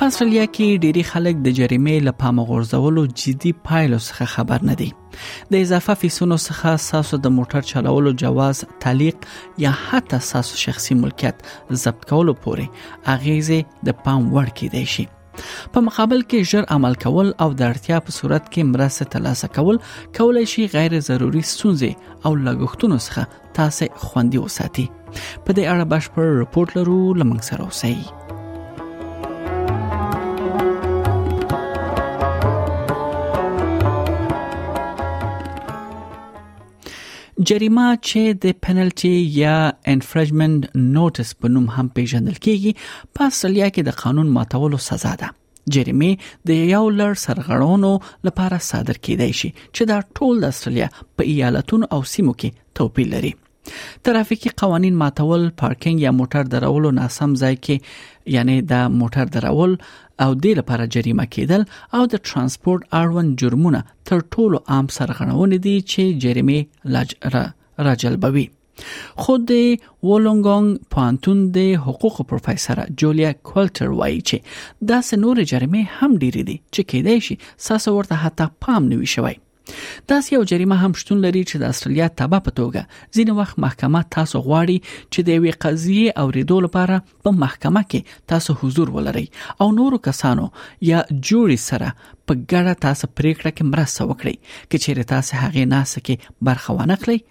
په استرالیا کې ډېری خلک د جریمې له پامه غورځولو جدي پایلو څخه خبر نه دي د اضافه فیسونو څخه ساسو د موټر چلولو جواز تعلیق یا حتی ساسو شخصي ملکیت ضبط کولو پورې اغیزه د پام وړ کېدای شي په مقابل کې ژر عمل کول او د اړتیا په صورت کې مرسته ترلاسه کول کولای شي غیر ضروري ستونزې او لګښتونو څخه تاسو خوندي وساتي په دې اړه بشپړ رپورت لرو لمن سره اوسئ جریمه چې د پنلټي یا انفرجمنت نوټس په نوم هم پیژندل کیږي په اصلیا کې د قانون ماتولو سزا ده جریمه د یو لړ سرغړونو لپاره صادر کیدای شي چې دا ټول د استرالیا په ایالتونو او سیمو کې توپیر لري ترافیکي قوانين ماتول پارکینګ یا موټر درولو ناسم ځای کې یعنی د موټر درول او د لپاره جریمه کیدل او د ترانسپورت اړوند جرمونه تر ټولو عام سرغړونې دي چې جریمه لاج را راجلبوي خود د وولونګونګ پوهنتون د حقوقو پروفیسور جولیا کولټر وایي چې دا سنور جریمه هم ډیری دي چې کېدای شي ساسو ورته حتی پام نه وي شوی دا یو جریمه هم شتون لري چې د استرالیا تبع په توګه ځینې وخت محکمه تاسو غواړي چې د یوې قضیې اوریدو لپاره په محکمه کې تاسو حضور ولرئ او نورو کسانو یا جوړي سره په ګډه تاسو پریکړه کې مرسته وکړي کچېره تاسو هغه ناسه کې برخه وانه خلی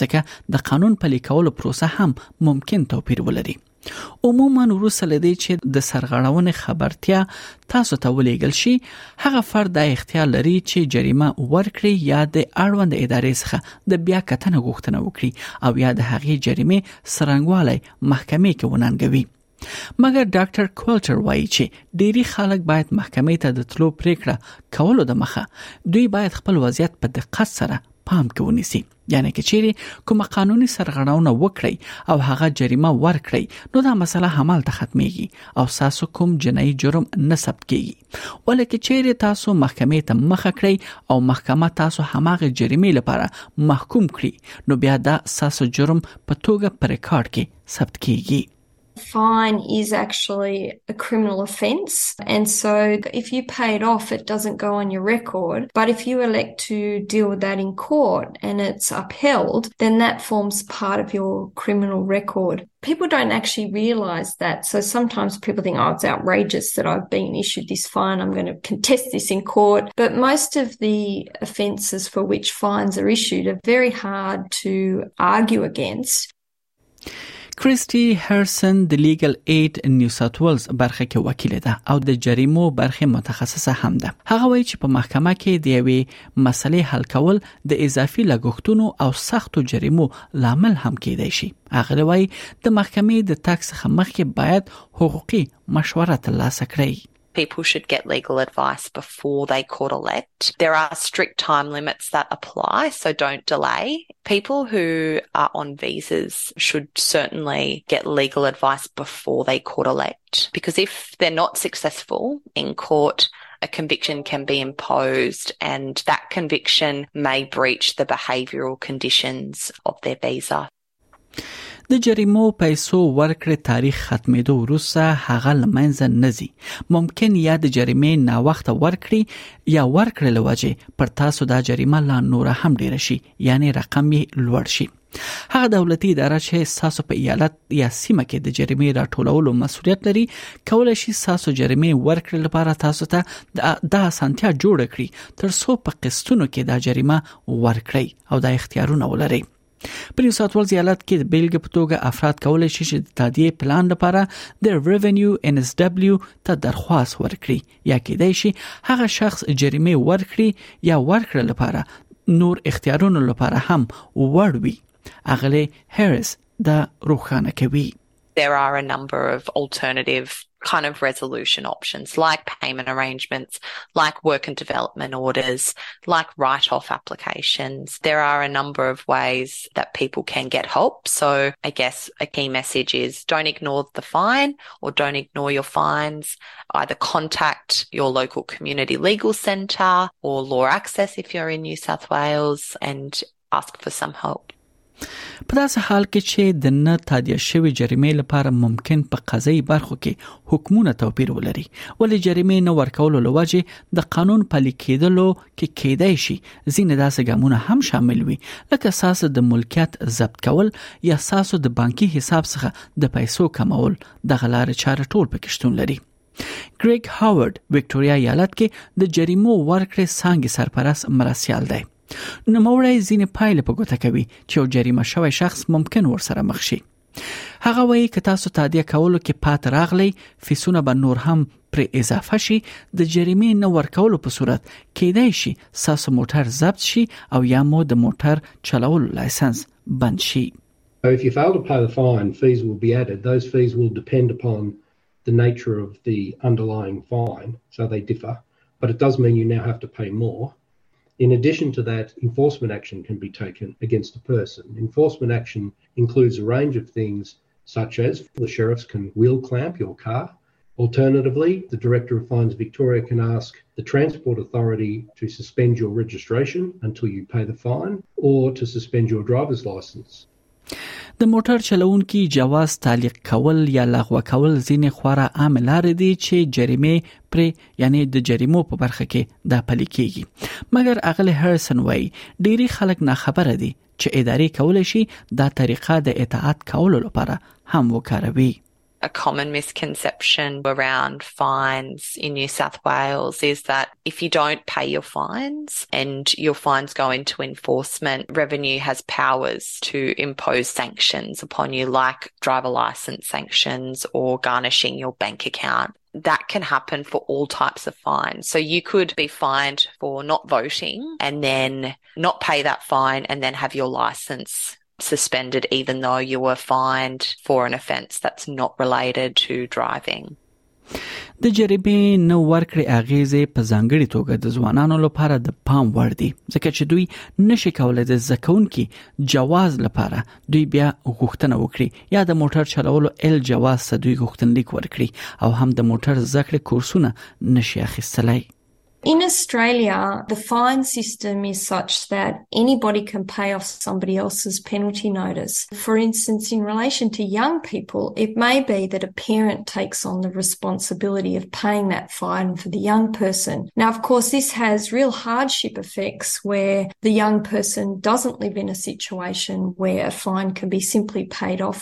ځکه د قانون پلي کولو پروسه هم ممکن توپیر ولري عموما وروسته لدی چې د سرغړونې خبرتیا تاسو ته ولېګل شي هغه فرد د اختیار لري چې جریمه ورکړي یا د اړوند ادارې څخه د بیا کتنې غوښتنه وکړي او یا د هغې جریمه سرنګواله محکمې کې وننګوي مګر ډاکټر کولټر وایي چې ډیری خلک باید محکمې ته د تلو پریکړه کولو د مخه دوی باید خپل وضعیت په دقت سره پام کې ونیسي یعنی که چیرې کومه قانوني سرغړونه وکړي او هغه جریمه ورکړي نو دا مسله حمل ته ختميږي او تاسو کوم جنایي جرم نه ثبت کیږي ولې که چیرې تاسو محکمې ته مخه کړئ او محکمه تاسو هماغه جریمه لپاره محکوم کړي نو بیا دا تاسو جرم په توګه پر ریکارډ کې ثبت کیږي fine is actually a criminal offence. And so if you pay it off, it doesn't go on your record. But if you elect to deal with that in court and it's upheld, then that forms part of your criminal record people don't actually realize that. So sometimes people think, oh, it's outrageous that I've been issued this fine. I'm going to contest this in court. But most of the offences for which fines are issued are very hard to argue against. کریسټي هرسن د لیګل ایډ نیو ساوت ویلز برخه کې وکیل ده او د جریمو برخه متخصصه هم ده هغه وایي چې په محکمه کې د یوې مسلې حل کول د اضافي لګښتونو او سختو جریمو لامل هم کېدای شي هغه وایي د محکمې د تک څخه مخکې باید حقوقي مشوره ترلاسه کړئ people should get legal advice before they court elect. There are strict time limits that apply, so don't delay. People who are on visas should certainly get legal advice before they court elect because if they're not successful in court, a conviction can be imposed and that conviction may breach the behavioural conditions of their visa. د جریمو پیسو ورکړې تاریخ ختمېدو وروسته هغه لمنځه نزي ممکن یا د جریمې نا وخت ورکړي یا ورکړې لوجه پر تاسو دا جریمه لا نور هم ډیر شي یعنی رقم یې لوړ شي هغه دولتي اداره چې ساسو په ایالت یا سیمه کې د جریمې راټولولو مسولیت لري کولای شي ساسو جریمې ورکړې لپاره تاسو ته د اسانتیا جوړ کړي ترڅو په قسطونو کې دا جریمه ورکړي او دا اختیارونه ولري په نیو ساوت ولز ایالت کې د بیلګې په توګه افراد کولای شي چې د تادیه پلان لپاره د ریونیو ان اس دبليو ته درخواست ورکړي یا کېدای شي هغه شخص جریمه ورکړي یا ورکړه لپاره نور اختیارونو لپاره هم وړوي اغله هریس دا روښانه کوي there are a number of alternative kind of resolution options like payment arrangements, like work and development orders, like write off applications. There are a number of ways that people can get help. So I guess a key message is don't ignore the fine or don't ignore your fines. Either contact your local community legal centre or law access if you're in New South Wales and ask for some help. په داسې حال کې چې د نه تادیه شوی جریمې لپاره ممکن په قضایي برخو کې حکمونه توپیر ولري ولې جریمې نه ورکولو لوجه د قانون پلي کېدلو کې کېدای شي ځینې داسې ګامونه هم شامل وي لکه ساسو د ملکیت ضبط کول یا ساسو د بانکي حساب څخه د پیسو کمول د غلار چاره ټول پکې شتون لري ګریګ هاورد وکټوريا ایالت کې د جریمو ورکړې څنګه سرپرست مرسیال دی نوموړی ځینې پایلې په ګوته کوي چې یو جریمه شوی شخص ممکن ورسره مخ شي هغه وایي که تاسو تادیه کولو کې پات راغلی فیسونه به نور هم پر اضافه شي د جریمې نه ورکولو په صورت کېدای شي ساسو موټر ضبط شي او یا مو د موټر چلولو لایسنس بند شي So if you fail to pay the fine, fees will be added. Those fees will depend upon the nature of the underlying fine, so they differ. But it does mean you now have to pay more. In addition to that, enforcement action can be taken against a person. Enforcement action includes a range of things such as the sheriffs can wheel clamp your car. Alternatively, the Director of Fines Victoria can ask the Transport Authority to suspend your registration until you pay the fine or to suspend your driver's licence. د موټر چلوونکي جواز تعلیق کول یا لغو کول ځینې خورا عام لارې دي چې جریمه پرې یعنی د جریمو په برخه کې دا پلي کیږي مګر اغلی هرسن وای ډیری خلک نه خبره دي چې ادارې کول شي دا طریقه د اطاعت کولو لپاره هم وکاروي a common misconception around fines in New South Wales is that if you don't pay your fines and your fines go into enforcement, revenue has powers to impose sanctions upon you, like driver license sanctions or garnishing your bank account that can happen for all types of fines. So you could be fined for not voting and then not pay that fine and then have your license suspended even though you were fined for an offence that's not related to driving. د جریبې نو ورکړې اغیزې په ځانګړي توګه د ځوانانو لپاره د پام وړ دي ځکه چې دوی نشي کولای د زکونکي جواز لپاره دوی بیا غوښتنه وکړي یا د موټر چلولو ال جواز ته دوی غوښتنلیک ورکړي او هم د موټر زکړې کورسونه نشي اخیستلای In Australia, the fine system is such that anybody can pay off somebody else's penalty notice. For instance, in relation to young people, it may be that a parent takes on the responsibility of paying that fine for the young person. Now, of course, this has real hardship effects where the young person doesn't live in a situation where a fine can be simply paid off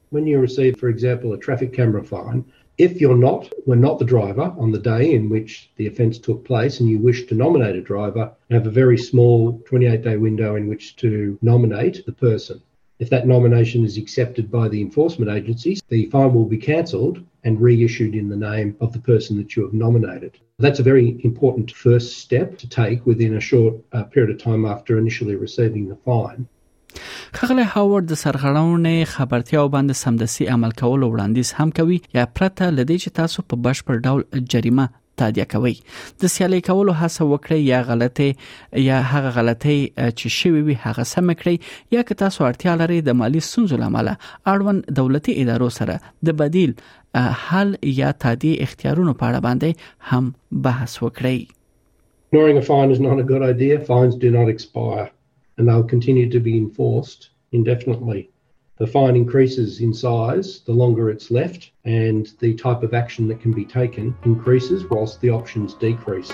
When you receive, for example, a traffic camera fine, If you're not, were not the driver on the day in which the offence took place and you wish to nominate a driver, you have a very small 28 day window in which to nominate the person. If that nomination is accepted by the enforcement agencies, the fine will be cancelled and reissued in the name of the person that you have nominated. That's a very important first step to take within a short uh, period of time after initially receiving the fine. ښاغلی هاورد د سرغړونې خبرتیا باندې سمدسي عمل کولو وړاندیز هم کوي یا پرته لدی چې تاسو په بشپړ ډول جریمه تادیه کوي د سیالي کولو هڅه وکړي یا غلطي یا هغه غلطي چې شوی وي هغه سم کړي یا که تاسو اړتیا لرئ د مالی ستونزو لامل اړوند دولتي ادارو سره د بدیل حل یا تادیه اختیارونو په اړه باندې هم بحث وکړي Ignoring a fine is not a good idea. Fines do not expire. and they'll continue to be enforced indefinitely. The fine increases in size the longer it's left, and the type of action that can be taken increases whilst the options decrease.